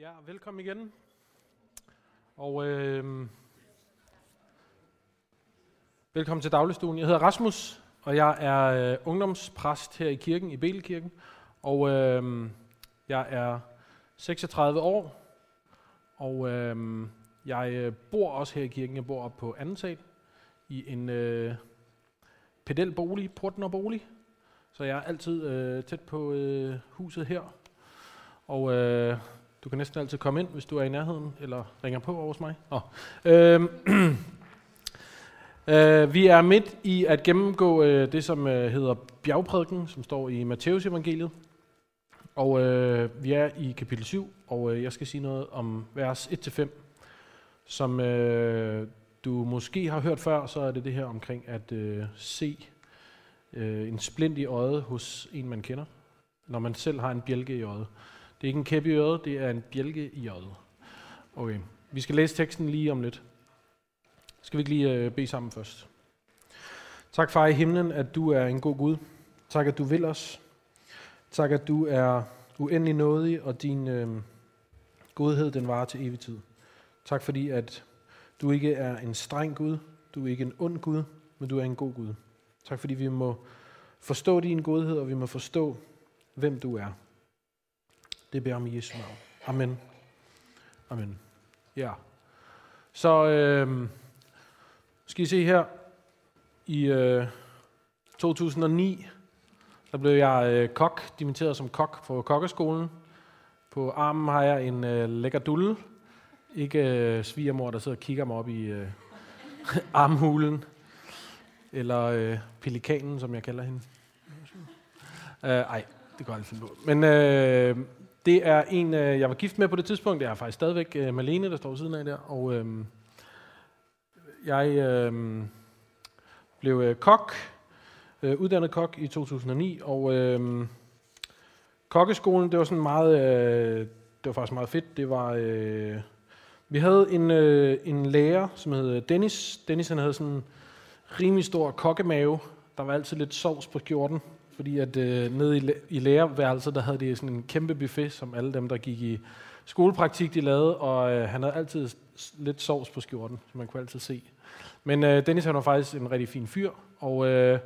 Ja, velkommen igen. Og øh, velkommen til dagligstuen. Jeg hedder Rasmus, og jeg er øh, ungdomspræst her i kirken, i Belekirken. Og øh, jeg er 36 år, og øhm, øh, jeg bor også her i kirken. Jeg bor oppe på anden sal i en øh, pedelbolig, portnerbolig. Så jeg er altid øh, tæt på øh, huset her. Og øh, du kan næsten altid komme ind, hvis du er i nærheden, eller ringer på over hos mig. Oh. Øh, øh, vi er midt i at gennemgå øh, det, som øh, hedder bjergprædiken, som står i Matteus evangeliet. Og øh, vi er i kapitel 7, og øh, jeg skal sige noget om vers 1-5, som øh, du måske har hørt før, så er det det her omkring at øh, se øh, en splint i øjet hos en, man kender, når man selv har en bjælke i øjet. Det er ikke en kæp i øret, det er en bjælke i øjet. Okay, vi skal læse teksten lige om lidt. Skal vi ikke lige øh, bede sammen først? Tak far i himlen, at du er en god Gud. Tak, at du vil os. Tak, at du er uendelig nådig, og din øh, godhed, den varer til evig tid. Tak fordi, at du ikke er en streng Gud, du er ikke en ond Gud, men du er en god Gud. Tak fordi vi må forstå din godhed, og vi må forstå, hvem du er. Det beder om i Jesu navn. Amen. Amen. Ja. Så øh, skal I se her. I øh, 2009, der blev jeg øh, kok, dimitteret som kok på kokkeskolen. På armen har jeg en øh, lækker dulle. Ikke øh, svigermor, der sidder og kigger mig op i øh, armhulen. Eller øh, pelikanen, som jeg kalder hende. Øh, ej, det går altid på. Men øh, det er en, øh, jeg var gift med på det tidspunkt. Det er faktisk stadigvæk øh, Malene, der står siden af der. Og øhm, jeg øhm, blev øh, kok, øh, uddannet kok i 2009. Og øhm, kokkeskolen, det var sådan meget, øh, det var faktisk meget fedt. Det var, øh, vi havde en, øh, en lærer, som hed Dennis. Dennis han havde sådan en rimelig stor kokkemave. Der var altid lidt sovs på skjorten fordi at øh, nede i, i lærerværelset, der havde de sådan en kæmpe buffet, som alle dem, der gik i skolepraktik, de lavede, og øh, han havde altid lidt sovs på skjorten, som man kunne altid se. Men øh, Dennis han var faktisk en rigtig fin fyr, og øh,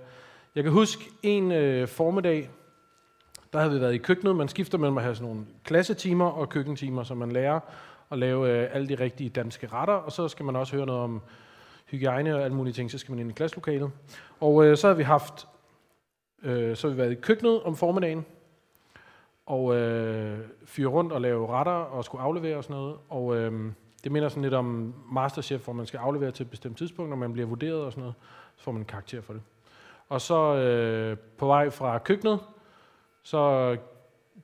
jeg kan huske en øh, formiddag, der havde vi været i køkkenet. Man skifter mellem at have sådan nogle klassetimer og køkkentimer, så man lærer at lave øh, alle de rigtige danske retter, og så skal man også høre noget om hygiejne og alle mulige ting, så skal man ind i klasselokalet. Og øh, så har vi haft Øh, så har vi været i køkkenet om formiddagen, og øh, fyre rundt og lave retter og skulle aflevere og sådan noget. Og øh, det minder sådan lidt om Masterchef, hvor man skal aflevere til et bestemt tidspunkt, når man bliver vurderet og sådan noget. Så får man en karakter for det. Og så øh, på vej fra køkkenet, så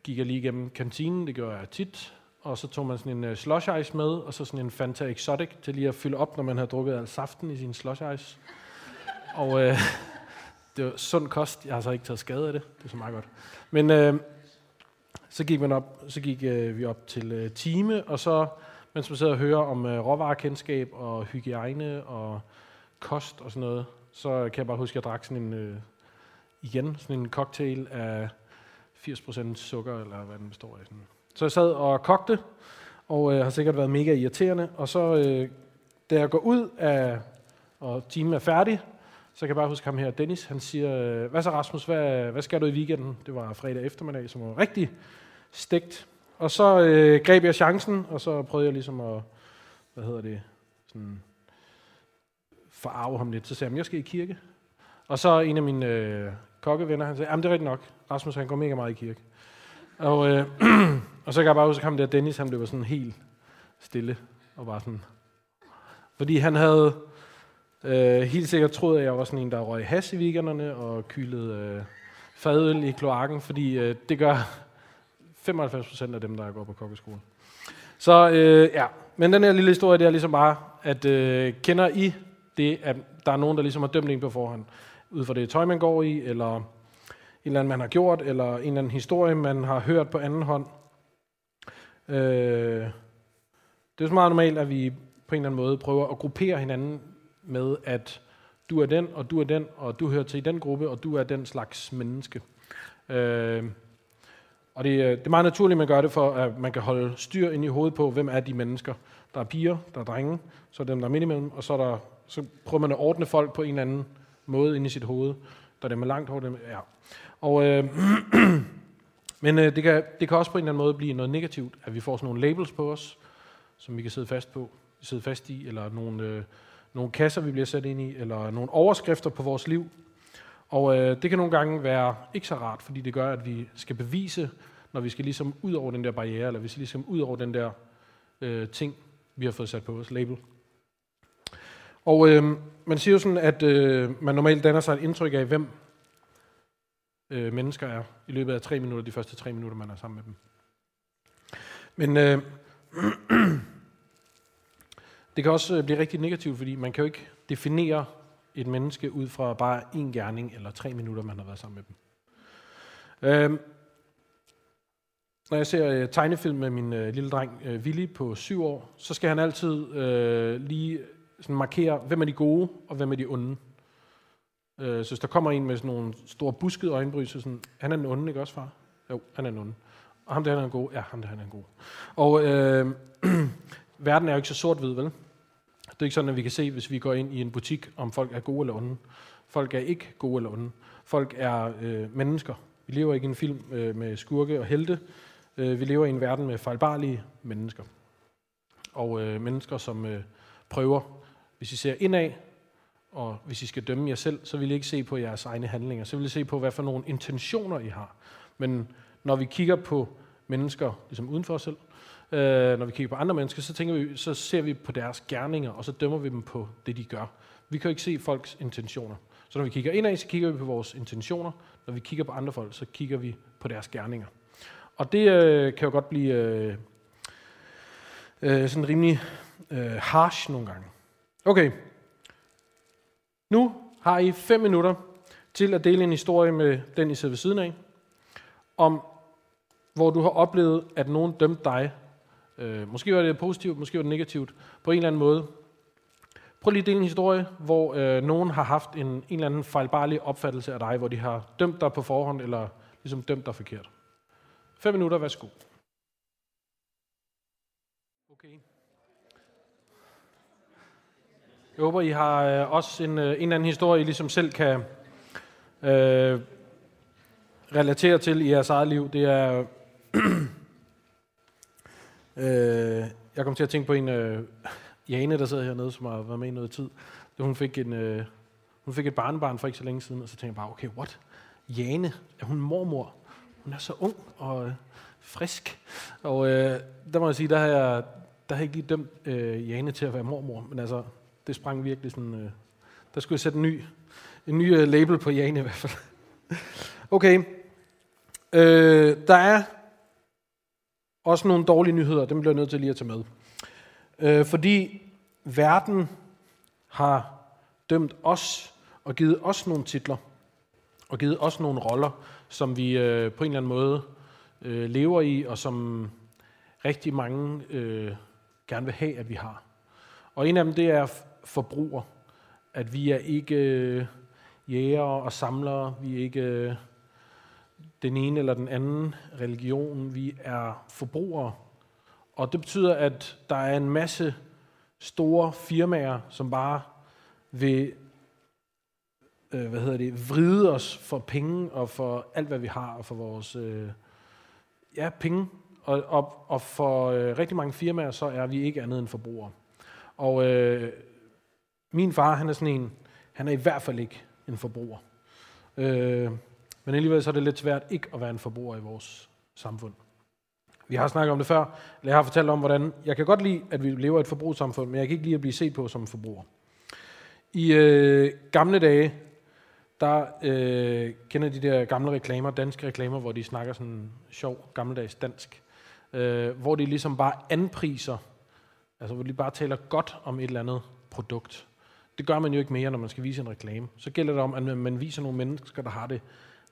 gik jeg lige igennem kantinen, det gør jeg tit, og så tog man sådan en uh, slush ice med, og så sådan en Fanta Exotic til lige at fylde op, når man havde drukket al saften i sin slush ice. Og øh, det var sund kost. Jeg har så ikke taget skade af det. Det er så meget godt. Men øh, så gik, man op, så gik øh, vi op til øh, time, og så, mens man sidder og hører om øh, råvarekendskab og hygiejne og kost og sådan noget, så kan jeg bare huske, at jeg drak sådan en, øh, igen, sådan en cocktail af 80% sukker, eller hvad den består af. Sådan. Så jeg sad og kogte, og øh, har sikkert været mega irriterende, og så, øh, da jeg går ud af, og timen er færdig, så kan jeg bare huske ham her, Dennis, han siger, øh, hvad så Rasmus, hvad, hvad skal du i weekenden? Det var fredag eftermiddag, som var rigtig stegt. Og så øh, greb jeg chancen, og så prøvede jeg ligesom at, hvad hedder det, sådan forarve ham lidt. Så sagde jeg, jeg skal i kirke. Og så en af mine øh, kokkevenner, han sagde, jamen det er rigtigt nok, Rasmus han går mega meget i kirke. Og, øh, og så kan jeg bare huske ham der, Dennis, han blev sådan helt stille, og var sådan, fordi han havde, Øh, helt sikkert troede jeg, at jeg var sådan en, der røg has i weekenderne og kylede øh, fadøl i kloakken, fordi øh, det gør 95% af dem, der går på kokkeskole. Så øh, ja, men den her lille historie, det er ligesom bare, at øh, kender I det, at der er nogen, der ligesom har dømt en på forhånd, ud fra det tøj, man går i, eller en eller anden, man har gjort, eller en eller anden historie, man har hørt på anden hånd. Øh, det er så meget normalt, at vi på en eller anden måde prøver at gruppere hinanden med, at du er den, og du er den, og du hører til i den gruppe, og du er den slags menneske. Øh, Og det, øh, det er meget naturligt, at man gør det, for at man kan holde styr ind i hovedet på, hvem er de mennesker. Der er piger, der er drenge, så er dem, der er midt imellem, og så, er der, så prøver man at ordne folk på en eller anden måde ind i sit hoved. Der er dem med langt hår, dem, ja. Og, øh, men øh, det, kan, det kan også på en eller anden måde blive noget negativt, at vi får sådan nogle labels på os, som vi kan sidde fast på, sidde fast i, eller nogle, øh, nogle kasser, vi bliver sat ind i, eller nogle overskrifter på vores liv. Og øh, det kan nogle gange være ikke så rart, fordi det gør, at vi skal bevise, når vi skal ligesom ud over den der barriere, eller vi skal ligesom ud over den der øh, ting, vi har fået sat på vores label. Og øh, man siger jo sådan, at øh, man normalt danner sig et indtryk af, hvem øh, mennesker er i løbet af tre minutter, de første tre minutter, man er sammen med dem. Men øh, det kan også øh, blive rigtig negativt, fordi man kan jo ikke definere et menneske ud fra bare en gerning eller tre minutter, man har været sammen med dem. Øhm, når jeg ser øh, tegnefilm med min øh, lille dreng øh, Willy på syv år, så skal han altid øh, lige sådan markere, hvem er de gode, og hvem er de onde. Øh, så hvis der kommer en med sådan nogle store buskede øjenbryn, så sådan, han er den onde, ikke også far? Jo, han er den onde. Og ham der, han er en god. Ja, ham der, han er en god. Og øh, verden er jo ikke så sort-hvid, vel? Det er ikke sådan, at vi kan se, hvis vi går ind i en butik, om folk er gode eller onde. Folk er ikke gode eller onde. Folk er øh, mennesker. Vi lever ikke i en film øh, med skurke og helte. Øh, vi lever i en verden med fejlbarlige mennesker. Og øh, mennesker, som øh, prøver, hvis I ser indad, og hvis I skal dømme jer selv, så vil I ikke se på jeres egne handlinger. Så vil I se på, hvad for nogle intentioner I har. Men når vi kigger på mennesker ligesom uden for os selv, øh, når vi kigger på andre mennesker, så, tænker vi, så ser vi på deres gerninger, og så dømmer vi dem på det, de gør. Vi kan jo ikke se folks intentioner. Så når vi kigger indad, så kigger vi på vores intentioner. Når vi kigger på andre folk, så kigger vi på deres gerninger. Og det øh, kan jo godt blive øh, øh, sådan rimelig øh, harsh nogle gange. Okay. Nu har I fem minutter til at dele en historie med den, I sidder ved siden af, om hvor du har oplevet, at nogen dømte dig. Øh, måske var det positivt, måske var det negativt, på en eller anden måde. Prøv lige at dele en historie, hvor øh, nogen har haft en, en eller anden fejlbarlig opfattelse af dig, hvor de har dømt dig på forhånd, eller ligesom dømt dig forkert. Fem minutter, værsgo. Okay. Jeg håber, I har øh, også en, øh, en eller anden historie, I ligesom selv kan øh, relatere til i jeres eget liv. Det er... øh, jeg kom til at tænke på en øh, Jane, der sidder hernede, som har været med i noget tid. Hun fik, en, øh, hun fik et barnebarn for ikke så længe siden, og så tænkte jeg bare, okay, what? Jane, er hun mormor? hun er så ung og øh, frisk. Og øh, der må jeg sige, der har jeg, der har jeg ikke lige dømt øh, Jane til at være mormor, men altså, det sprang virkelig sådan, øh, der skulle jeg sætte en ny, en ny øh, label på Jane i hvert fald. okay, øh, der er også nogle dårlige nyheder, dem bliver jeg nødt til lige at tage med. Øh, fordi verden har dømt os og givet os nogle titler, og givet os nogle roller, som vi øh, på en eller anden måde øh, lever i, og som rigtig mange øh, gerne vil have, at vi har. Og en af dem, det er forbruger. At vi er ikke øh, jæger og samlere, vi er ikke øh, den ene eller den anden religion, vi er forbrugere. Og det betyder, at der er en masse store firmaer, som bare vil øh, hvad hedder det, vride os for penge og for alt, hvad vi har, og for vores øh, ja, penge. Og, og, og for øh, rigtig mange firmaer, så er vi ikke andet end forbrugere. Og øh, min far, han er sådan en, han er i hvert fald ikke en forbruger. Øh, men alligevel så er det lidt svært ikke at være en forbruger i vores samfund. Vi har snakket om det før, eller jeg har fortalt om, hvordan jeg kan godt lide, at vi lever i et forbrugssamfund, men jeg kan ikke lide at blive set på som forbruger. I øh, gamle dage, der øh, kender de der gamle reklamer, danske reklamer, hvor de snakker sådan sjov, gammeldags dansk, øh, hvor de ligesom bare anpriser, altså hvor de bare taler godt om et eller andet produkt. Det gør man jo ikke mere, når man skal vise en reklame. Så gælder det om, at man viser nogle mennesker, der har det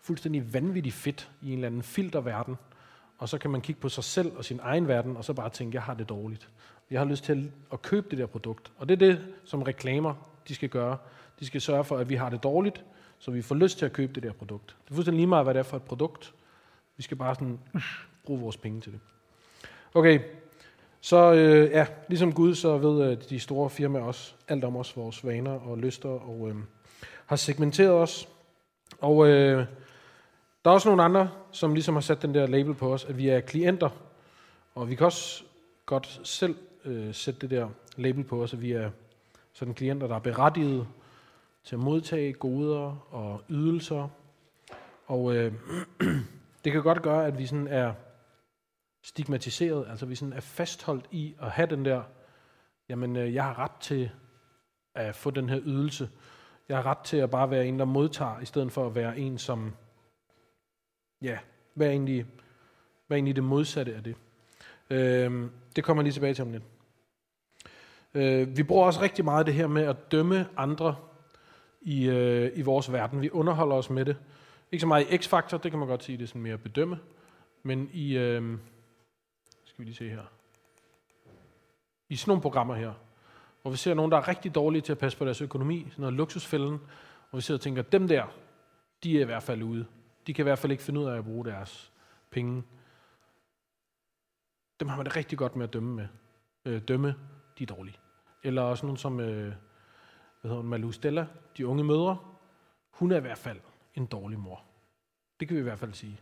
fuldstændig vanvittigt fedt i en eller anden filterverden, og så kan man kigge på sig selv og sin egen verden, og så bare tænke, jeg har det dårligt. Jeg har lyst til at købe det der produkt. Og det er det, som reklamer de skal gøre. De skal sørge for, at vi har det dårligt, så vi får lyst til at købe det der produkt. Det er fuldstændig lige meget, hvad det er for et produkt. Vi skal bare sådan bruge vores penge til det. Okay, så øh, ja, ligesom Gud, så ved øh, de store firmaer også alt om os, vores vaner og lyster, og øh, har segmenteret os. Og øh, der er også nogle andre, som ligesom har sat den der label på os, at vi er klienter. Og vi kan også godt selv øh, sætte det der label på os, at vi er sådan klienter, der er berettiget til at modtage goder og ydelser. Og øh, det kan godt gøre, at vi sådan er stigmatiseret, altså vi sådan er fastholdt i at have den der, jamen øh, jeg har ret til at få den her ydelse. Jeg har ret til at bare være en, der modtager, i stedet for at være en, som, ja, hvad er egentlig, hvad er egentlig det modsatte af det. Øh, det kommer lige tilbage til om lidt. Øh, vi bruger også rigtig meget det her med at dømme andre i, øh, i vores verden. Vi underholder os med det. Ikke så meget i X-faktor, det kan man godt sige, det er sådan mere at bedømme. Men i, øh, skal vi lige se her, i sådan nogle programmer her, hvor vi ser nogen, der er rigtig dårlige til at passe på deres økonomi, sådan noget luksusfælden, hvor vi sidder og tænker, dem der, de er i hvert fald ude. De kan i hvert fald ikke finde ud af at bruge deres penge. Dem har man det rigtig godt med at dømme med. Øh, dømme, de er dårlige. Eller også nogen som øh, hvad hedder hun, Malou Stella, de unge mødre. Hun er i hvert fald en dårlig mor. Det kan vi i hvert fald sige.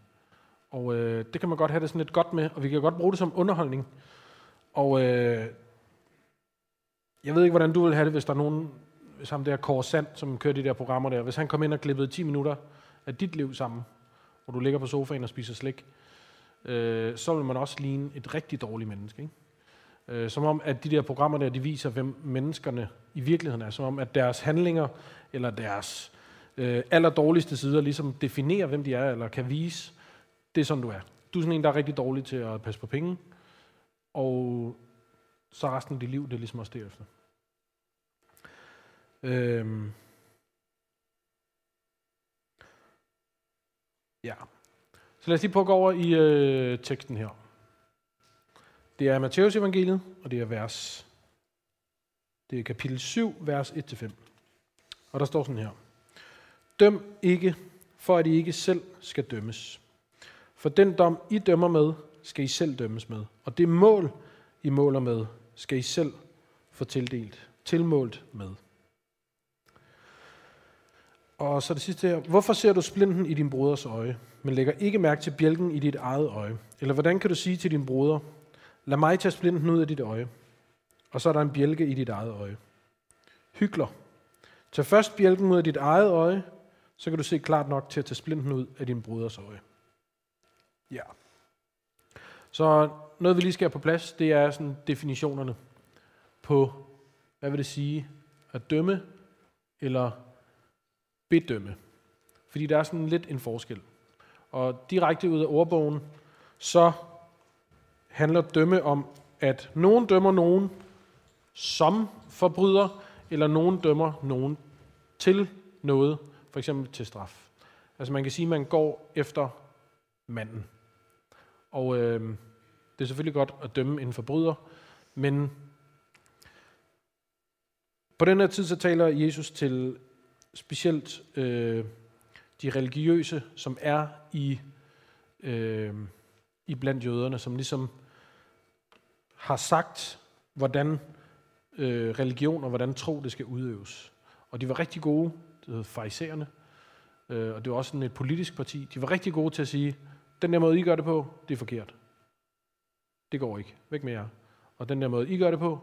Og øh, det kan man godt have det sådan lidt godt med, og vi kan godt bruge det som underholdning. Og øh, jeg ved ikke, hvordan du vil have det, hvis der er nogen, hvis ham der Kåre Sand, som kører de der programmer der, hvis han kom ind og klippede 10 minutter af dit liv sammen, hvor du ligger på sofaen og spiser slik, øh, så vil man også ligne et rigtig dårligt menneske. Ikke? Øh, som om, at de der programmer der, de viser, hvem menneskerne i virkeligheden er. Som om, at deres handlinger eller deres øh, allerdårligste sider ligesom definerer, hvem de er, eller kan vise, det er sådan, du er. Du er sådan en, der er rigtig dårlig til at passe på penge, og så resten af dit liv, det er ligesom også derefter. Øhm. Ja. Så lad os lige prøve at gå over i øh, teksten her. Det er Matteus evangeliet, og det er vers det er kapitel 7, vers 1-5. Og der står sådan her. Døm ikke, for at I ikke selv skal dømmes. For den dom, I dømmer med, skal I selv dømmes med. Og det mål, I måler med, skal I selv få tildelt, tilmålt med. Og så det sidste her. Hvorfor ser du splinten i din broders øje, men lægger ikke mærke til bjælken i dit eget øje? Eller hvordan kan du sige til din broder, lad mig tage splinten ud af dit øje, og så er der en bjælke i dit eget øje? Hygler. Tag først bjælken ud af dit eget øje, så kan du se klart nok til at tage splinten ud af din broders øje. Ja. Så noget, vi lige skal have på plads, det er sådan definitionerne på, hvad vil det sige, at dømme eller bedømme. Fordi der er sådan lidt en forskel. Og direkte ud af ordbogen, så handler dømme om, at nogen dømmer nogen som forbryder, eller nogen dømmer nogen til noget, for eksempel til straf. Altså man kan sige, at man går efter manden. Og øh, det er selvfølgelig godt at dømme en forbryder, men på den her tid så taler Jesus til specielt øh, de religiøse, som er i, øh, i blandt jøderne, som ligesom har sagt, hvordan øh, religion og hvordan tro det skal udøves. Og de var rigtig gode, det hedder farisæerne, øh, og det var også sådan et politisk parti. De var rigtig gode til at sige, den der måde, I gør det på, det er forkert. Det går ikke. Væk med jer. Og den der måde, I gør det på,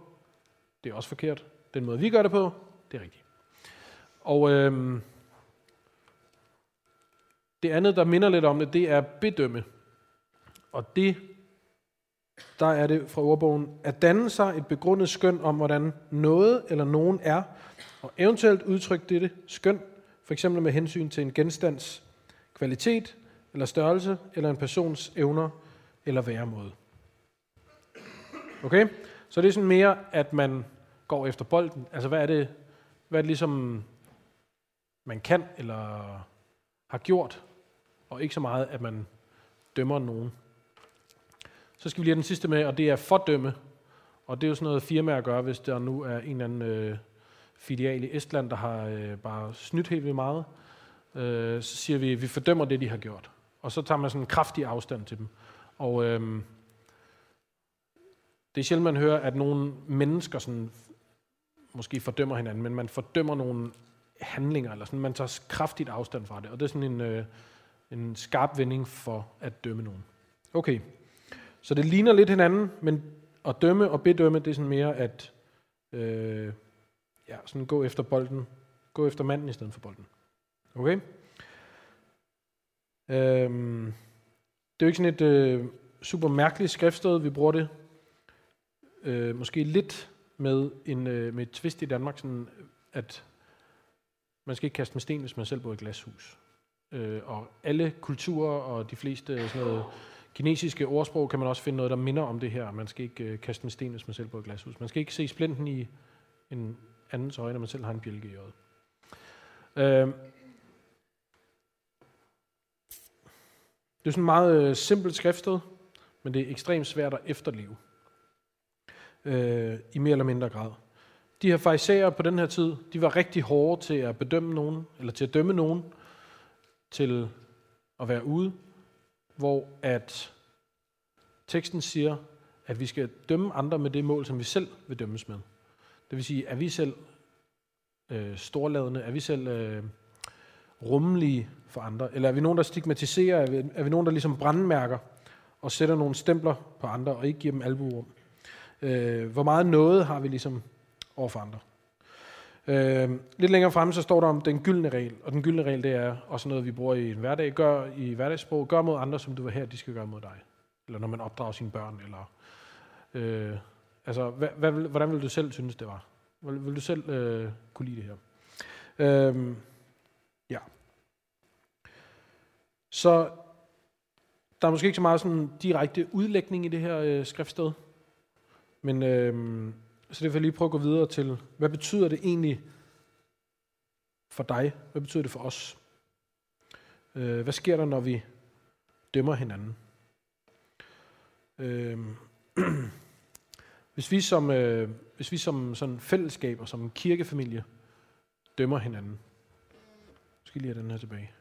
det er også forkert. Den måde, vi gør det på, det er rigtigt. Og øhm, det andet, der minder lidt om det, det er bedømme. Og det, der er det fra ordbogen, at danne sig et begrundet skøn om, hvordan noget eller nogen er, og eventuelt udtrykke dette skøn, for eksempel med hensyn til en genstands kvalitet, eller størrelse, eller en persons evner eller væremåde. Okay? Så det er sådan mere, at man går efter bolden. Altså, hvad er det, hvad er det ligesom, man kan eller har gjort, og ikke så meget, at man dømmer nogen. Så skal vi lige have den sidste med, og det er fordømme. Og det er jo sådan noget firmaer gør, hvis der nu er en eller anden øh, filial i Estland, der har øh, bare snydt helt vildt meget. Øh, så siger vi, at vi fordømmer det, de har gjort. og så tager man sådan en kraftig afstand til dem. Og øh, det er sjældent, man hører, at nogle mennesker sådan, måske fordømmer hinanden, men man fordømmer nogle handlinger, eller sådan, man tager kraftigt afstand fra det. Og det er sådan en, øh, en skarp vending for at dømme nogen. Okay, så det ligner lidt hinanden, men at dømme og bedømme, det er sådan mere at øh, ja, sådan gå efter bolden, gå efter manden i stedet for bolden. Okay? Øhm, det er jo ikke sådan et øh, super mærkeligt skriftsted, vi bruger det. Øh, måske lidt med, en, øh, med et twist i Danmark, sådan at man skal ikke kaste med sten, hvis man selv bor i et glashus. Øh, og alle kulturer og de fleste sådan noget kinesiske ordsprog kan man også finde noget, der minder om det her. Man skal ikke øh, kaste med sten, hvis man selv bor i et glashus. Man skal ikke se splinten i en andens øje, når man selv har en bjælke i øjet. Øh, det er sådan et meget øh, simpelt skriftsted, men det er ekstremt svært at efterleve øh, i mere eller mindre grad. De her farisæere på den her tid, de var rigtig hårde til at bedømme nogen, eller til at dømme nogen, til at være ude, hvor at teksten siger, at vi skal dømme andre med det mål, som vi selv vil dømmes med. Det vil sige, er vi selv øh, storladende, er vi selv øh, rummelige for andre, eller er vi nogen, der stigmatiserer, er vi, er vi nogen, der ligesom brandmærker og sætter nogle stempler på andre og ikke giver dem albuerum? Øh, hvor meget noget har vi ligesom over for andre? Øh, lidt længere fremme, så står der om den gyldne regel, og den gyldne regel, det er også noget, vi bruger i en hverdag. Gør i hverdagssprog, gør mod andre, som du vil her, de skal gøre mod dig. Eller når man opdrager sine børn, eller... Øh, altså, hvad, hvad, hvordan vil du selv synes, det var? Vil, vil du selv øh, kunne lide det her? Øh, ja. Så der er måske ikke så meget sådan direkte udlægning i det her øh, skriftsted. Men øh, så det vil jeg lige prøve at gå videre til, hvad betyder det egentlig for dig? Hvad betyder det for os? Øh, hvad sker der, når vi dømmer hinanden? Øh, hvis vi som, øh, hvis vi som sådan fællesskab og som kirkefamilie dømmer hinanden, skal lige have den her tilbage.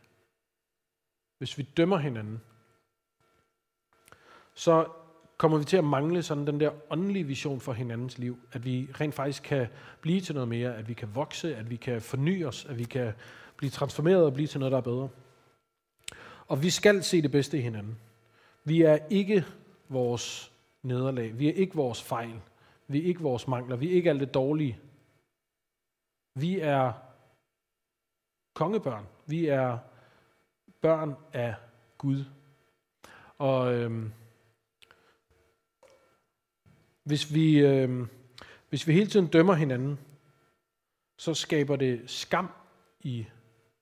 Hvis vi dømmer hinanden, så kommer vi til at mangle sådan den der åndelige vision for hinandens liv. At vi rent faktisk kan blive til noget mere, at vi kan vokse, at vi kan forny os, at vi kan blive transformeret og blive til noget, der er bedre. Og vi skal se det bedste i hinanden. Vi er ikke vores nederlag. Vi er ikke vores fejl. Vi er ikke vores mangler. Vi er ikke alt det dårlige. Vi er kongebørn. Vi er børn af Gud. Og øhm, hvis vi, øh, hvis vi hele tiden dømmer hinanden, så skaber det skam i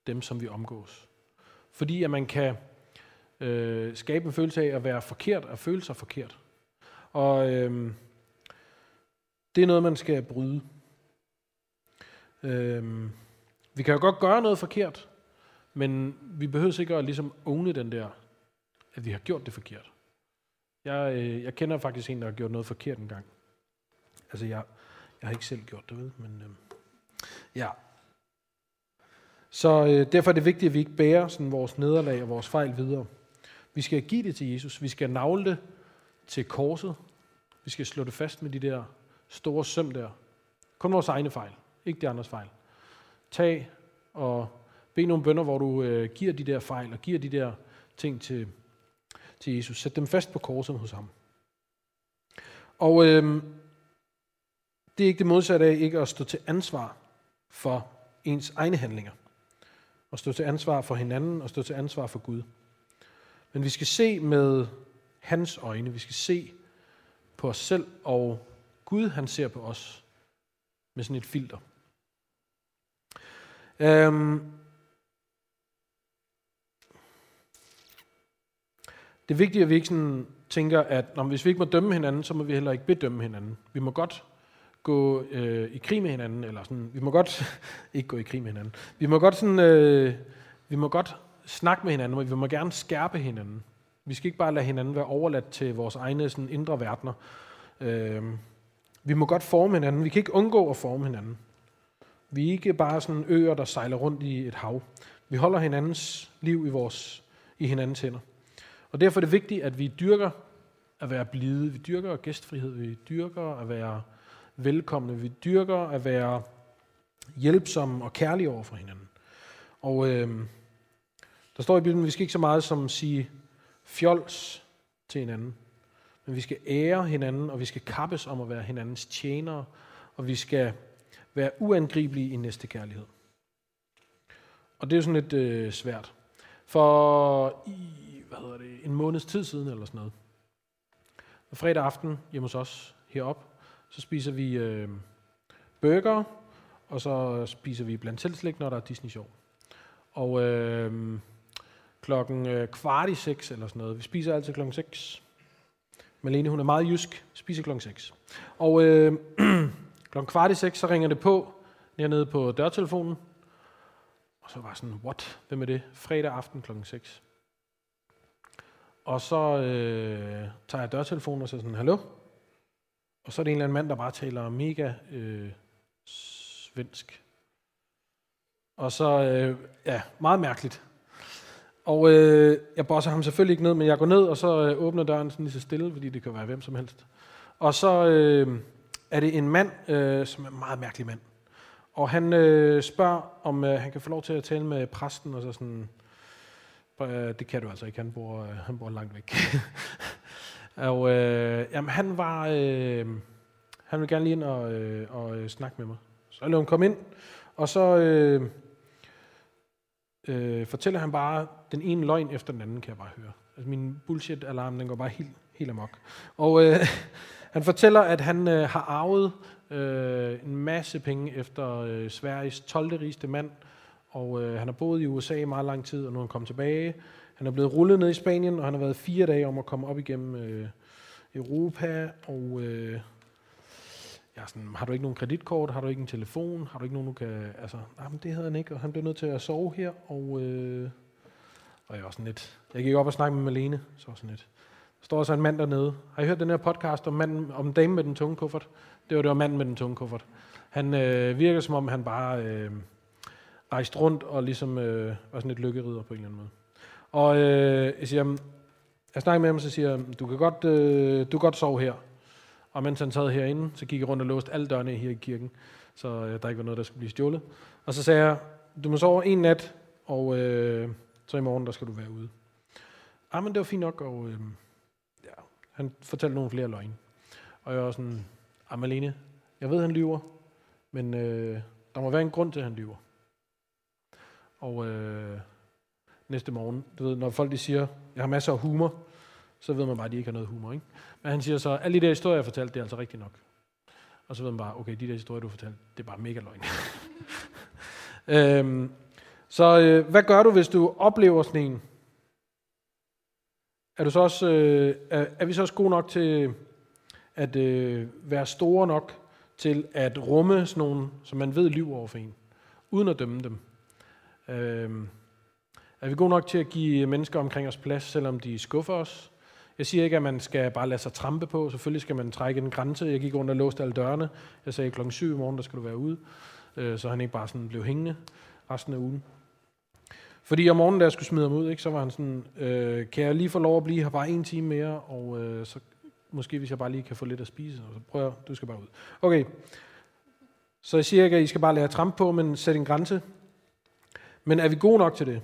dem, som vi omgås. Fordi at man kan øh, skabe en følelse af at være forkert, og føle sig forkert. Og øh, det er noget, man skal bryde. Øh, vi kan jo godt gøre noget forkert, men vi behøver sikkert at ligesom owne den der, at vi har gjort det forkert. Jeg, øh, jeg kender faktisk en, der har gjort noget forkert en gang. Altså, jeg, jeg har ikke selv gjort det, men øh, ja. Så øh, derfor er det vigtigt, at vi ikke bærer sådan vores nederlag og vores fejl videre. Vi skal give det til Jesus. Vi skal navle det til korset. Vi skal slå det fast med de der store søm der. Kun vores egne fejl, ikke de andres fejl. Tag og bed nogle bønder, hvor du øh, giver de der fejl og giver de der ting til, til Jesus. Sæt dem fast på korset hos ham. Og øh, det er ikke det modsatte af ikke at stå til ansvar for ens egne handlinger. Og stå til ansvar for hinanden og stå til ansvar for Gud. Men vi skal se med hans øjne. Vi skal se på os selv, og Gud han ser på os med sådan et filter. Øhm, det er vigtigt, at vi ikke sådan tænker, at når, hvis vi ikke må dømme hinanden, så må vi heller ikke bedømme hinanden. Vi må godt gå øh, i krig med hinanden, eller sådan, vi må godt ikke gå i krig med hinanden. Vi må godt sådan, øh, vi må godt snakke med hinanden, og vi må gerne skærpe hinanden. Vi skal ikke bare lade hinanden være overladt til vores egne sådan, indre verdener. Øh, vi må godt forme hinanden. Vi kan ikke undgå at forme hinanden. Vi er ikke bare sådan øer, der sejler rundt i et hav. Vi holder hinandens liv i, vores, i hinandens hænder. Og derfor er det vigtigt, at vi dyrker at være blide, vi dyrker gæstfrihed, vi dyrker at være velkomne, vi dyrker at være hjælpsomme og kærlige over for hinanden. Og øh, der står i Bibelen, at vi skal ikke så meget som sige fjols til hinanden, men vi skal ære hinanden, og vi skal kappes om at være hinandens tjenere, og vi skal være uangribelige i næste kærlighed. Og det er jo sådan lidt øh, svært. For i hedder det, en måneds tid siden eller sådan noget, og fredag aften hjemme hos os herop, så spiser vi øh, burger, og så spiser vi blandt selv når der er Disney Show. Og øh, klokken øh, kvart i seks eller sådan noget. Vi spiser altid klokken 6. Malene, hun er meget jysk, spiser klokken 6. Og øh, klokken kvart i seks, så ringer det på nede på dørtelefonen. Og så var sådan, what? Hvem er det? Fredag aften klokken 6. Og så øh, tager jeg dørtelefonen og så sådan, hallo? Og så er det en eller anden mand, der bare taler mega øh, svensk. Og så, øh, ja, meget mærkeligt. Og øh, jeg bosser ham selvfølgelig ikke ned, men jeg går ned, og så øh, åbner døren sådan lige så stille, fordi det kan være hvem som helst. Og så øh, er det en mand, øh, som er en meget mærkelig mand. Og han øh, spørger, om øh, han kan få lov til at tale med præsten, og så sådan, Øh, det kan du altså ikke, han bor, øh, han bor langt væk. og øh, jamen, han var, øh, han ville gerne lige ind og, øh, og øh, snakke med mig. Så jeg lader ham komme ind, og så øh, øh, fortæller han bare den ene løgn efter den anden, kan jeg bare høre. Altså min bullshit-alarm, den går bare helt, helt amok. Og øh, han fortæller, at han øh, har arvet øh, en masse penge efter øh, Sveriges 12. rigeste mand, og øh, han har boet i USA i meget lang tid, og nu er han kommet tilbage. Han er blevet rullet ned i Spanien, og han har været fire dage om at komme op igennem øh, Europa, og øh, ja, sådan, har du ikke nogen kreditkort, har du ikke en telefon, har du ikke nogen, du kan, altså, nej, men det havde han ikke, og han blev nødt til at sove her, og, øh, og jeg var sådan lidt, jeg gik op og snakkede med Malene, så var sådan lidt, der står så en mand dernede. Har I hørt den her podcast om, manden, om dame med den tunge kuffert? Det var det var manden med den tunge kuffert. Han øh, virker som om, han bare øh, rejst rundt og ligesom øh, var sådan et lykkerider på en eller anden måde. Og øh, jeg siger, jeg snakker med ham, og så siger du kan godt, øh, du kan godt sove her. Og mens han sad herinde, så gik jeg rundt og låste alle dørene her i kirken, så øh, der ikke var noget, der skulle blive stjålet. Og så sagde jeg, du må sove en nat, og øh, så i morgen, der skal du være ude. Ah, men det var fint nok, og øh, ja, han fortalte nogle flere løgne. Og jeg var sådan, ah, Malene, jeg ved, han lyver, men øh, der må være en grund til, at han lyver. Og øh, næste morgen, du ved, når folk de siger, jeg har masser af humor, så ved man bare, at de ikke har noget humor. Ikke? Men han siger så, alle de der historier, jeg fortalte, det er altså rigtigt nok. Og så ved man bare, okay, de der historier, du fortalte, det er bare mega løgn. øhm, så øh, hvad gør du, hvis du oplever sådan en? Er, du så også, øh, er, er vi så også gode nok til at øh, være store nok til at rumme sådan nogle, som man ved lyver over for en, uden at dømme dem? Øh, er vi gode nok til at give mennesker omkring os plads, selvom de skuffer os? Jeg siger ikke, at man skal bare lade sig trampe på. Selvfølgelig skal man trække en grænse. Jeg gik rundt og låste alle dørene. Jeg sagde, klokken 7 i morgen, der skal du være ude. Øh, så han ikke bare sådan blev hængende resten af ugen. Fordi om morgenen, da jeg skulle smide ham ud, ikke, så var han sådan, øh, kan jeg lige få lov at blive her bare en time mere, og øh, så måske hvis jeg bare lige kan få lidt at spise, og så prøver du skal bare ud. Okay, så jeg siger ikke, at I skal bare lade jer trampe på, men sæt en grænse. Men er vi gode nok til det?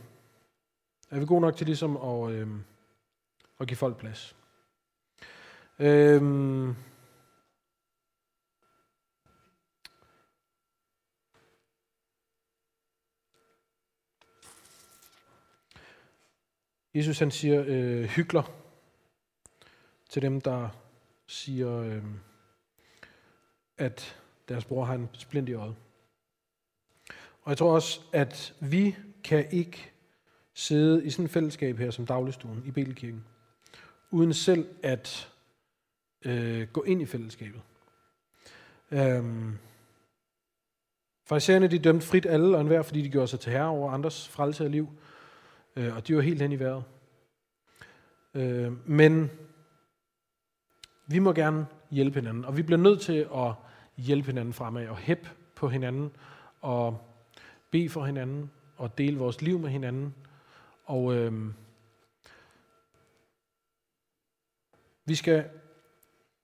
Er vi gode nok til ligesom at, øh, at give folk plads? Øh, Jesus han siger øh, hykler til dem, der siger, øh, at deres bror har en splint i øjet. Og jeg tror også, at vi kan ikke sidde i sådan et fællesskab her som dagligstuen i Bibelkirken, uden selv at øh, gå ind i fællesskabet. Øhm, Farisæerne de dømte frit alle og enhver, fordi de gjorde sig til herre over andres frelse og liv, øh, og de var helt hen i vejret. Øh, men vi må gerne hjælpe hinanden, og vi bliver nødt til at hjælpe hinanden fremad og hæppe på hinanden og bede for hinanden og dele vores liv med hinanden. Og øh, Vi skal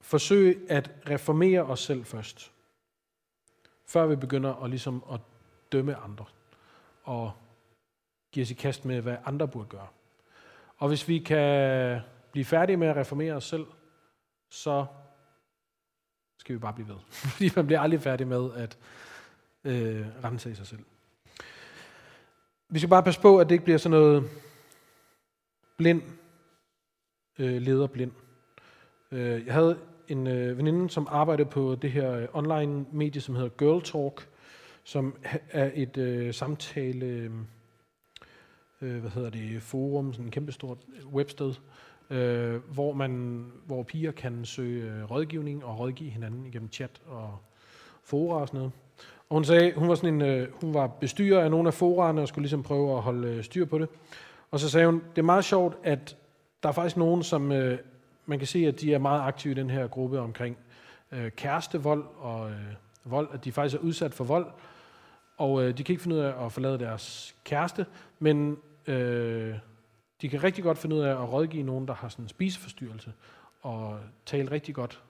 forsøge at reformere os selv først, før vi begynder at, ligesom at dømme andre og give os i kast med, hvad andre burde gøre. Og hvis vi kan blive færdige med at reformere os selv, så skal vi bare blive ved. Fordi man bliver aldrig færdig med at øh, rense i sig selv. Vi skal bare passe på, at det ikke bliver sådan noget blind, øh, leder blind. Øh, jeg havde en øh, veninde, som arbejdede på det her øh, online medie, som hedder Girl Talk, som er et øh, samtale, øh, øh, hvad hedder det, forum, sådan et kæmpestort øh, websted, øh, hvor, man, hvor piger kan søge øh, rådgivning og rådgive hinanden igennem chat og fora og sådan noget. Og hun sagde, hun var, sådan en, øh, hun var bestyrer af nogle af foraerne og skulle ligesom prøve at holde øh, styr på det. Og så sagde hun, det er meget sjovt, at der er faktisk nogen, som øh, man kan se, at de er meget aktive i den her gruppe omkring øh, kærestevold og øh, vold, at de faktisk er udsat for vold, og øh, de kan ikke finde ud af at forlade deres kæreste, men øh, de kan rigtig godt finde ud af at rådgive nogen, der har sådan en spiseforstyrrelse, og tale rigtig godt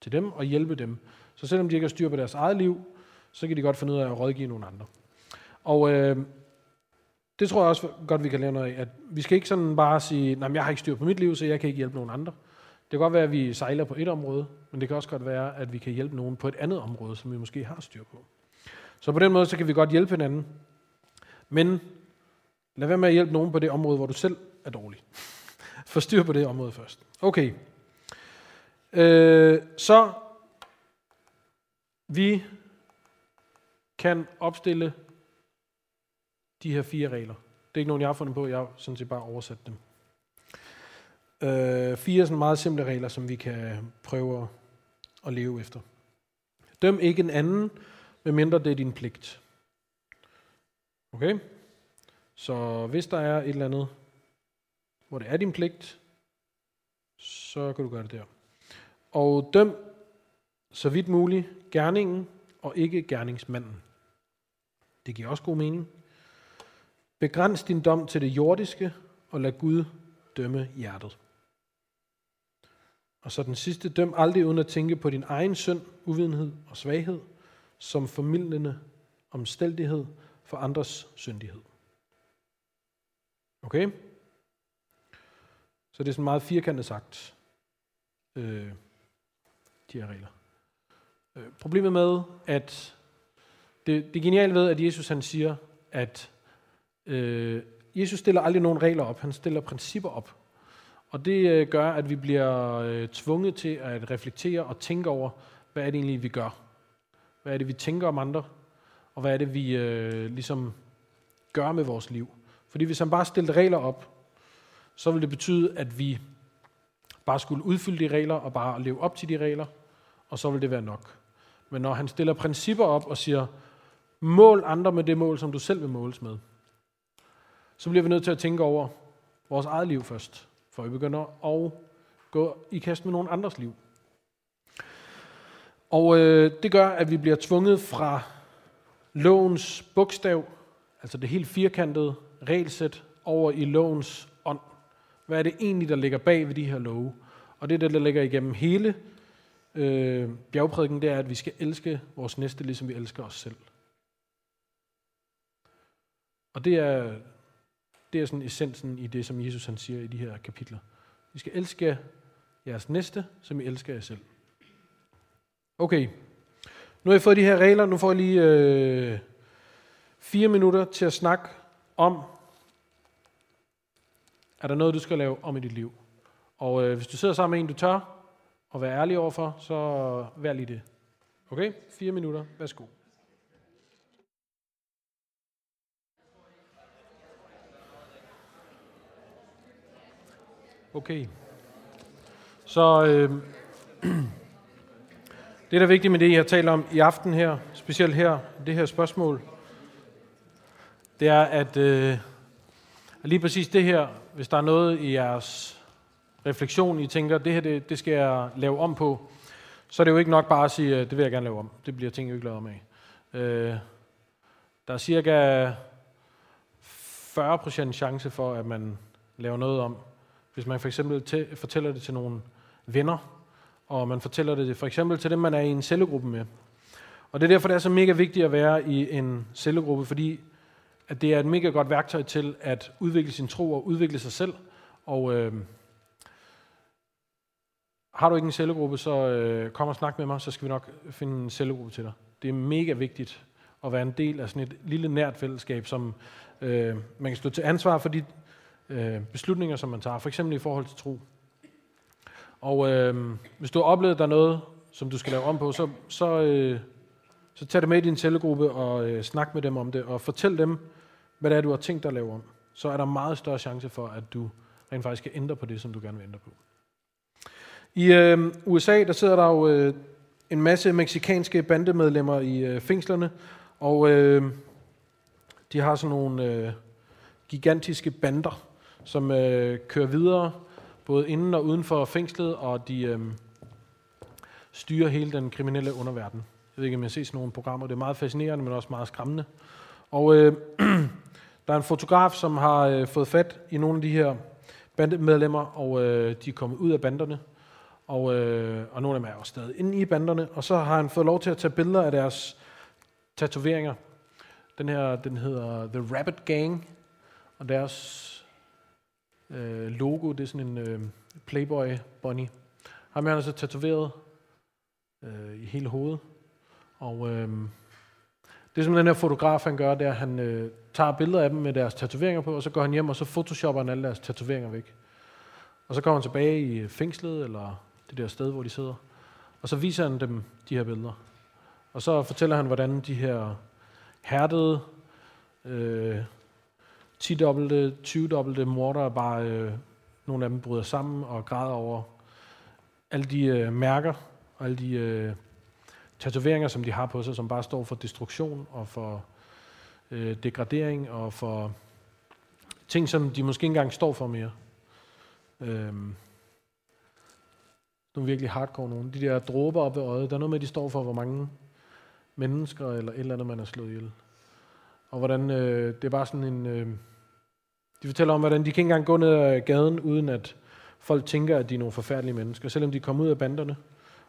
til dem og hjælpe dem. Så selvom de ikke har styr på deres eget liv, så kan de godt finde ud af at rådgive nogle andre. Og øh, det tror jeg også godt, vi kan lære noget af, at vi skal ikke sådan bare sige, nej, jeg har ikke styr på mit liv, så jeg kan ikke hjælpe nogen andre. Det kan godt være, at vi sejler på et område, men det kan også godt være, at vi kan hjælpe nogen på et andet område, som vi måske har styr på. Så på den måde, så kan vi godt hjælpe hinanden. Men lad være med at hjælpe nogen på det område, hvor du selv er dårlig. Få styr på det område først. Okay. Øh, så vi kan opstille de her fire regler. Det er ikke nogen, jeg har fundet på, jeg har sådan set bare oversat dem. Øh, fire sådan meget simple regler, som vi kan prøve at leve efter. Døm ikke en anden, medmindre det er din pligt. Okay? Så hvis der er et eller andet, hvor det er din pligt, så kan du gøre det der. Og døm så vidt muligt gerningen og ikke gerningsmanden. Det giver også god mening. Begræns din dom til det jordiske, og lad Gud dømme hjertet. Og så den sidste, døm aldrig uden at tænke på din egen synd, uvidenhed og svaghed, som formidlende omstændighed for andres syndighed. Okay? Så det er sådan meget firkantet sagt, øh, de her regler. Øh, problemet med, at det, det geniale genialt ved, at Jesus han siger, at øh, Jesus stiller aldrig nogen regler op, han stiller principper op. Og det øh, gør, at vi bliver øh, tvunget til at reflektere og tænke over, hvad er det egentlig, vi gør? Hvad er det, vi tænker om andre? Og hvad er det, vi øh, ligesom gør med vores liv? Fordi hvis han bare stillede regler op, så ville det betyde, at vi bare skulle udfylde de regler og bare leve op til de regler, og så vil det være nok. Men når han stiller principper op og siger, mål andre med det mål, som du selv vil måles med, så bliver vi nødt til at tænke over vores eget liv først, for vi begynder at gå i kast med nogen andres liv. Og øh, det gør, at vi bliver tvunget fra lovens bogstav, altså det helt firkantede regelsæt, over i lovens ånd. Hvad er det egentlig, der ligger bag ved de her love? Og det, der ligger igennem hele øh, bjergprædiken, det er, at vi skal elske vores næste, ligesom vi elsker os selv. Og det er, det er sådan essensen i det, som Jesus han siger i de her kapitler. Vi skal elske jeres næste, som I elsker jer selv. Okay, nu har jeg fået de her regler. Nu får jeg lige øh, fire minutter til at snakke om, er der noget, du skal lave om i dit liv. Og øh, hvis du sidder sammen med en, du tør, og være ærlig overfor, så vær lige det. Okay? Fire minutter. Værsgo. Okay. Så øh, det, der er vigtigt med det, jeg taler om i aften her, specielt her, det her spørgsmål, det er, at øh, lige præcis det her, hvis der er noget i jeres refleksion, I tænker, det her det, det skal jeg lave om på, så er det jo ikke nok bare at sige, øh, det vil jeg gerne lave om. Det bliver ting jo ikke lavet om af. Øh, der er cirka 40% chance for, at man laver noget om. Hvis man for eksempel fortæller det til nogle venner, og man fortæller det for eksempel til dem, man er i en cellegruppe med. Og det er derfor, det er så mega vigtigt at være i en cellegruppe, fordi at det er et mega godt værktøj til at udvikle sin tro og udvikle sig selv. Og øh, har du ikke en cellegruppe, så øh, kom og snak med mig, så skal vi nok finde en cellegruppe til dig. Det er mega vigtigt at være en del af sådan et lille nært fællesskab, som øh, man kan stå til ansvar for de øh, beslutninger, som man tager, for eksempel i forhold til tro. Og øh, hvis du har oplevet, der er noget, som du skal lave om på, så, så, øh, så tag det med i din cellegruppe og øh, snak med dem om det, og fortæl dem, hvad det er, du har tænkt dig at lave om. Så er der meget større chance for, at du rent faktisk kan ændre på det, som du gerne vil ændre på. I øh, USA, der sidder der jo øh, en masse meksikanske bandemedlemmer i øh, fængslerne, og øh, de har sådan nogle øh, gigantiske bander, som øh, kører videre, både inden og uden for fængslet, og de øh, styrer hele den kriminelle underverden. Jeg ved ikke, om jeg har sådan nogle programmer. Det er meget fascinerende, men også meget skræmmende. Og øh, der er en fotograf, som har øh, fået fat i nogle af de her bandemedlemmer, og øh, de er kommet ud af banderne. Og, øh, og nogle af dem er også stadig inde i banderne. Og så har han fået lov til at tage billeder af deres tatoveringer. Den her, den hedder The Rabbit Gang, og deres øh, logo, det er sådan en øh, Playboy bunny. Ham har han altså tatoveret øh, i hele hovedet. Og øh, det som den her fotograf han gør, det er, at han øh, tager billeder af dem med deres tatoveringer på, og så går han hjem, og så photoshopper han alle deres tatoveringer væk. Og så kommer han tilbage i øh, fængslet, eller det der sted, hvor de sidder. Og så viser han dem de her billeder. Og så fortæller han, hvordan de her hærdede, øh, 10-dobbelte, 20-dobbelte morder bare, øh, nogle af dem bryder sammen og græder over alle de øh, mærker og alle de øh, tatoveringer, som de har på sig, som bare står for destruktion og for øh, degradering og for ting, som de måske ikke engang står for mere. Øh, nogle virkelig hardcore nogen. De der dråber op ved øjet, der er noget med, at de står for, hvor mange mennesker eller et eller andet, man har slået ihjel. Og hvordan øh, det var sådan en... Øh, de fortæller om, hvordan de kan ikke engang gå ned ad gaden, uden at folk tænker, at de er nogle forfærdelige mennesker. Selvom de kommer ud af banderne,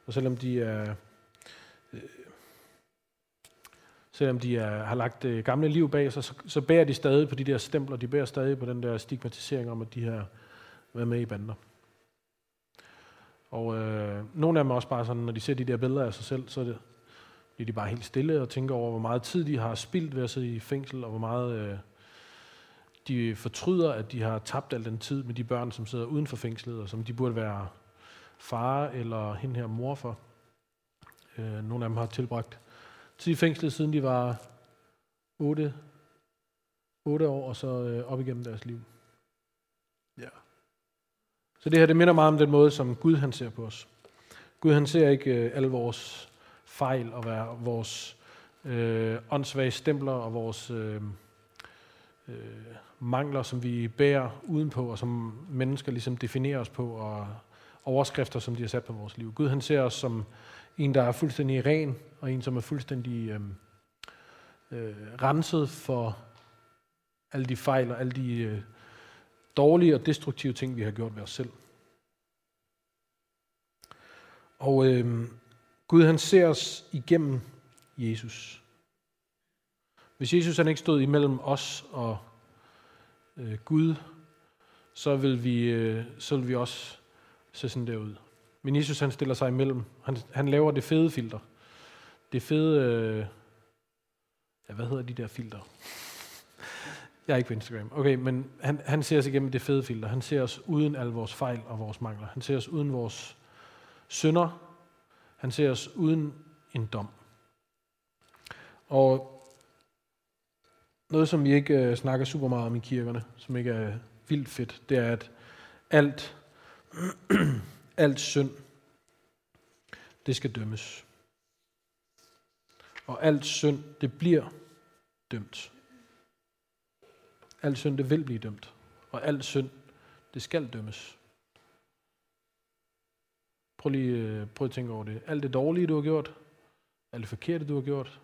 og selvom de er... Øh, selvom de er, har lagt øh, gamle liv bag sig, så, så bærer de stadig på de der stempler, de bærer stadig på den der stigmatisering om, at de har været med i bander. Og øh, nogle af dem er også bare sådan, når de ser de der billeder af sig selv, så det, bliver de bare helt stille og tænker over, hvor meget tid de har spildt ved at sidde i fængsel, og hvor meget øh, de fortryder, at de har tabt al den tid med de børn, som sidder uden for fængslet, og som de burde være far eller hende her mor for. Øh, nogle af dem har tilbragt tid i fængslet, siden de var 8, 8 år, og så øh, op igennem deres liv. Ja. Så det her, det minder meget om den måde, som Gud han ser på os. Gud han ser ikke øh, alle vores fejl og være vores øh, åndssvage stempler og vores øh, øh, mangler, som vi bærer udenpå, og som mennesker ligesom definerer os på, og overskrifter, som de har sat på vores liv. Gud han ser os som en, der er fuldstændig ren, og en, som er fuldstændig øh, øh, renset for alle de fejl og alle de øh, dårlige og destruktive ting, vi har gjort ved os selv. Og øh, Gud han ser os igennem Jesus. Hvis Jesus han ikke stod imellem os og øh, Gud, så vil, vi, øh, så vil vi også se sådan der ud. Men Jesus han stiller sig imellem. Han, han laver det fede filter. Det fede... Øh, ja, hvad hedder de der filter? Jeg er ikke på Instagram. Okay, men han, han ser os igennem det fede filter. Han ser os uden al vores fejl og vores mangler. Han ser os uden vores synder. Han ser os uden en dom. Og noget, som vi ikke øh, snakker super meget om i kirkerne, som ikke er vildt fedt, det er, at alt, alt synd, det skal dømmes. Og alt synd, det bliver dømt. Alt synd, det vil blive dømt. Og alt synd, det skal dømmes. Prøv lige øh, prøv at tænke over det. Alt det dårlige, du har gjort, alt det forkerte, du har gjort,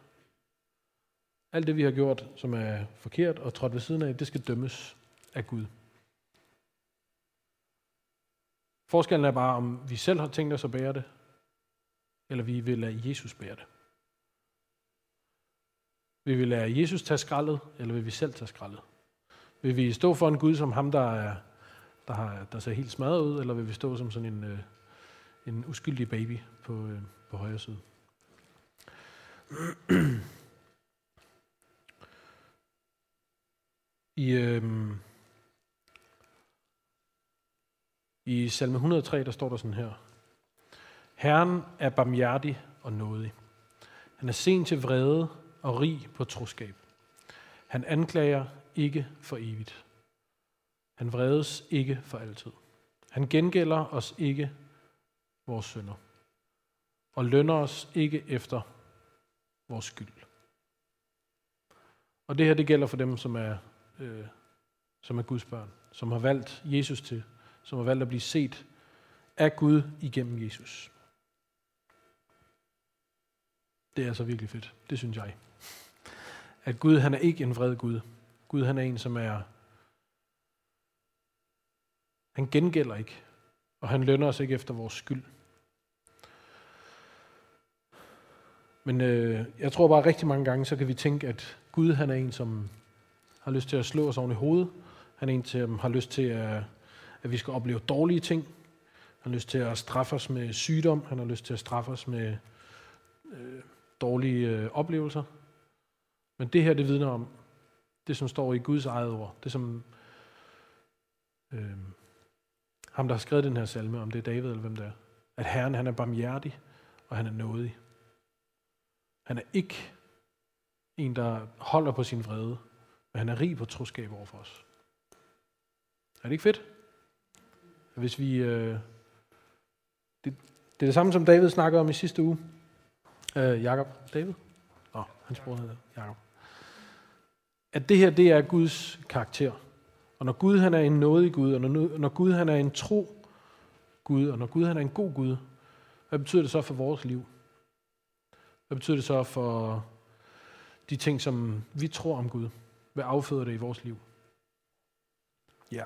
alt det, vi har gjort, som er forkert og trådt ved siden af, det skal dømmes af Gud. Forskellen er bare, om vi selv har tænkt os at bære det, eller vi vil lade Jesus bære det. Vil vi lade Jesus tage skraldet, eller vil vi selv tage skraldet? Vil vi stå for en Gud som ham, der, er, der, har, der ser helt smadret ud, eller vil vi stå som sådan en, øh, en uskyldig baby på, øh, på højre side? I, øh, I salme 103, der står der sådan her. Herren er barmhjertig og nådig. Han er sen til vrede og rig på troskab. Han anklager ikke for evigt. Han vredes ikke for altid. Han gengælder os ikke vores synder. Og lønner os ikke efter vores skyld. Og det her, det gælder for dem, som er, øh, som er Guds børn, som har valgt Jesus til, som har valgt at blive set af Gud igennem Jesus. Det er altså virkelig fedt. Det synes jeg. At Gud, han er ikke en vred Gud. Gud, han er en, som er... Han gengælder ikke, og han lønner os ikke efter vores skyld. Men øh, jeg tror bare rigtig mange gange, så kan vi tænke, at Gud han er en, som har lyst til at slå os oven i hovedet. Han er en, som har lyst til, at, at vi skal opleve dårlige ting. Han har lyst til at straffe os med sygdom. Han har lyst til at straffe os med øh, dårlige øh, oplevelser. Men det her, det vidner om det, som står i Guds eget ord. Det, som øh, ham, der har skrevet den her salme, om det er David eller hvem det er. At Herren, han er barmhjertig, og han er nådig. Han er ikke en, der holder på sin vrede, men han er rig på troskab over for os. Er det ikke fedt? Hvis vi... Øh, det, det er det samme, som David snakkede om i sidste uge. Øh, Jakob. David? Nå, hans bror hedder Jakob. At det her, det er Guds karakter. Og når Gud han er en nådig Gud, og når, når Gud han er en tro Gud, og når Gud han er en god Gud, hvad betyder det så for vores liv? Hvad betyder det så for de ting, som vi tror om Gud? Hvad afføder det i vores liv? Ja.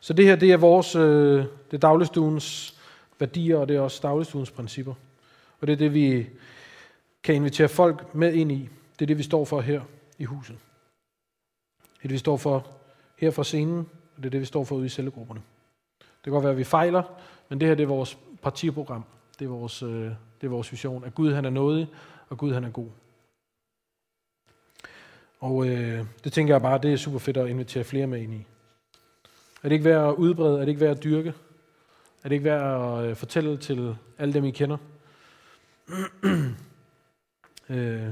Så det her, det er vores, øh, det er dagligstuens værdier, og det er også dagligstuens principper. Og det er det, vi kan invitere folk med ind i. Det er det, vi står for her i huset. Det er det, vi står for her fra scenen, og det er det, vi står for ude i cellegrupperne. Det kan godt være, at vi fejler, men det her det er vores partiprogram. Det er vores, øh, det er vores vision, at Gud han er nådig, og Gud han er god. Og øh, det tænker jeg bare, det er super fedt at invitere flere med ind i. Er det ikke værd at udbrede? Er det ikke værd at dyrke? Er det ikke værd at øh, fortælle til alle dem, I kender? øh,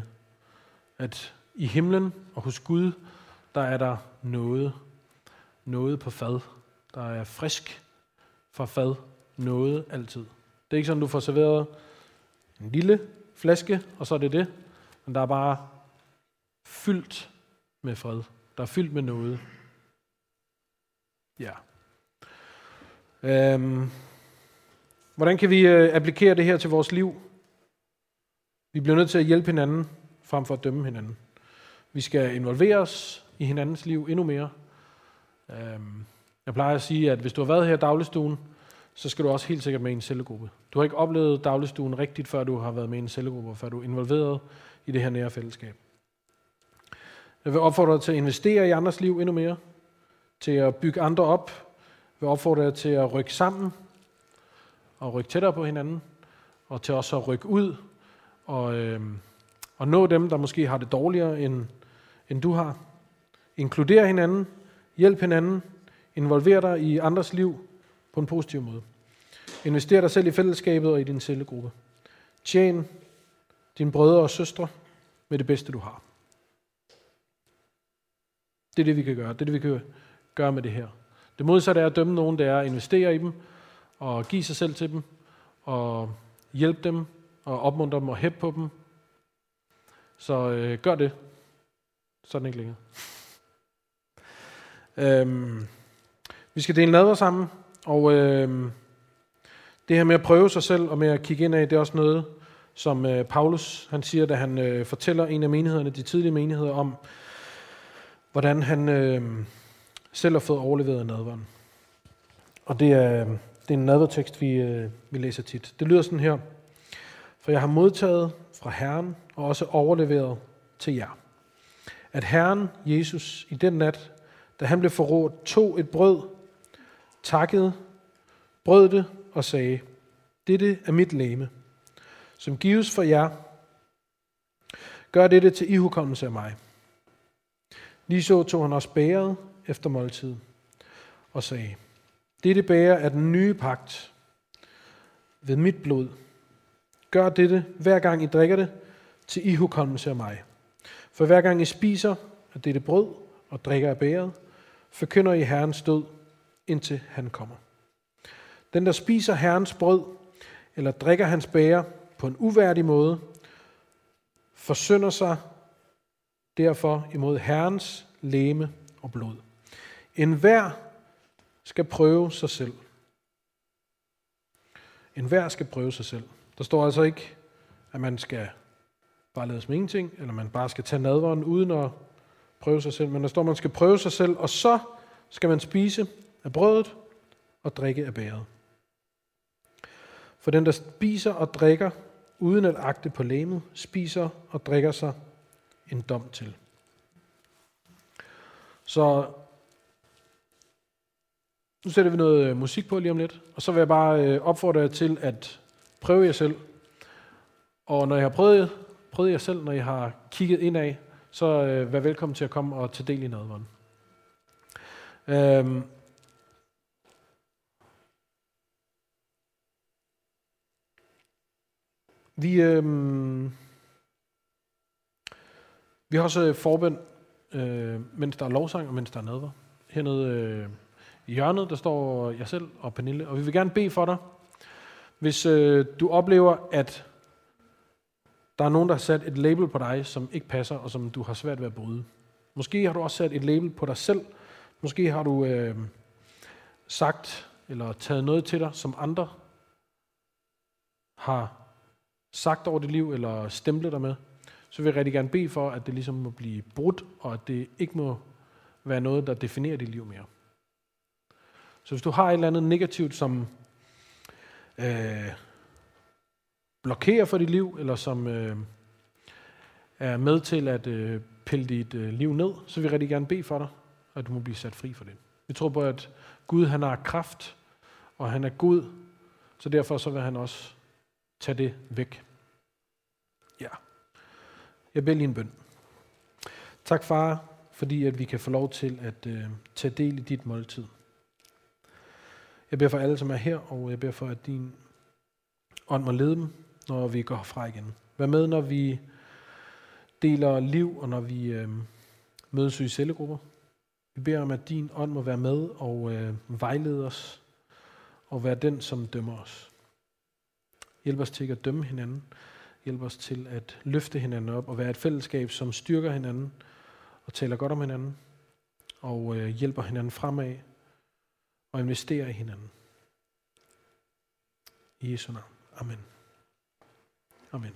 at i himlen og hos Gud, der er der noget. Noget på fad. Der er frisk fra fad. Noget altid. Det er ikke sådan, du får serveret en lille flaske, og så er det det. Men der er bare fyldt med fred. Der er fyldt med noget. Ja. Øhm. Hvordan kan vi øh, applikere det her til vores liv? Vi bliver nødt til at hjælpe hinanden, frem for at dømme hinanden. Vi skal involvere os i hinandens liv endnu mere. Øhm. Jeg plejer at sige, at hvis du har været her i dagligstuen, så skal du også helt sikkert med i en cellegruppe. Du har ikke oplevet dagligstuen rigtigt, før du har været med i en cellegruppe, før du er involveret i det her nære fællesskab. Jeg vil opfordre dig til at investere i andres liv endnu mere, til at bygge andre op. Jeg vil opfordre dig til at rykke sammen og rykke tættere på hinanden, og til også at rykke ud og, øh, og nå dem, der måske har det dårligere, end, end du har. Inkludere hinanden, hjælp hinanden, involver dig i andres liv på en positiv måde. Invester dig selv i fællesskabet og i din cellegruppe. Tjen dine brødre og søstre med det bedste, du har. Det er det, vi kan gøre. Det er det, vi kan gøre med det her. Det modsatte er at dømme nogen, det er at investere i dem, og give sig selv til dem, og hjælpe dem, og opmuntre dem og hæppe på dem. Så øh, gør det. Sådan ikke længere. øhm, vi skal dele nadver sammen, og øh, det her med at prøve sig selv og med at kigge ind af, det er også noget, som øh, Paulus han siger, da han øh, fortæller en af menighederne, de tidlige menigheder, om, hvordan han øh, selv har fået overleveret nadveren. Og det er, Det er en nadvertekst, vi, øh, vi læser tit. Det lyder sådan her. For jeg har modtaget fra Herren og også overleveret til jer. At Herren Jesus i den nat, da han blev forrådt, tog et brød, takkede, brød det og sagde, dette er mit læme, som gives for jer. Gør dette til ihukommelse af mig. Lige så tog han også bæret efter måltid og sagde, dette bærer er den nye pagt ved mit blod. Gør dette, hver gang I drikker det, til ihukommelse af mig. For hver gang I spiser af dette brød og drikker af bæret, forkynder I Herrens død, indtil han kommer. Den, der spiser Herrens brød eller drikker hans bære på en uværdig måde, forsynder sig derfor imod Herrens læme og blod. En hver skal prøve sig selv. En hver skal prøve sig selv. Der står altså ikke, at man skal bare lade som ingenting, eller man bare skal tage nadveren uden at prøve sig selv. Men der står, at man skal prøve sig selv, og så skal man spise af brødet og drikke af bæret. For den, der spiser og drikker uden at agte på læmet, spiser og drikker sig en dom til. Så nu sætter vi noget øh, musik på lige om lidt, og så vil jeg bare øh, opfordre jer til at prøve jer selv. Og når jeg har prøvet, prøvet jer selv, når I har kigget indad, så øh, vær velkommen til at komme og tage del i nadveren. Øhm, vi, øhm, vi har også øh, forbøn, øh, mens der er lovsang og mens der er nadver. Hernede øh, i hjørnet, der står jeg selv og Pernille, og vi vil gerne bede for dig. Hvis øh, du oplever, at der er nogen, der har sat et label på dig, som ikke passer, og som du har svært ved at bryde. Måske har du også sat et label på dig selv. Måske har du øh, sagt eller taget noget til dig, som andre har sagt over dit liv, eller stemplet dig med. Så vil jeg rigtig gerne bede for, at det ligesom må blive brudt, og at det ikke må være noget, der definerer dit liv mere. Så hvis du har et eller andet negativt, som øh, blokerer for dit liv, eller som øh, er med til at øh, pille dit øh, liv ned, så vil jeg rigtig gerne bede for dig, at du må blive sat fri for det. Vi tror på, at Gud han har kraft, og han er Gud, så derfor så vil han også tage det væk. Ja. Jeg beder lige en bøn. Tak far, fordi at vi kan få lov til at øh, tage del i dit måltid. Jeg beder for alle, som er her, og jeg beder for, at din ånd må lede dem, når vi går fra igen. Vær med, når vi deler liv, og når vi øh, mødes i cellegrupper. Vi beder om, at din ånd må være med og øh, vejlede os, og være den, som dømmer os. Hjælp os til at dømme hinanden. Hjælp os til at løfte hinanden op og være et fællesskab, som styrker hinanden og taler godt om hinanden og øh, hjælper hinanden fremad og investerer i hinanden. I Jesu navn. Amen. Amen.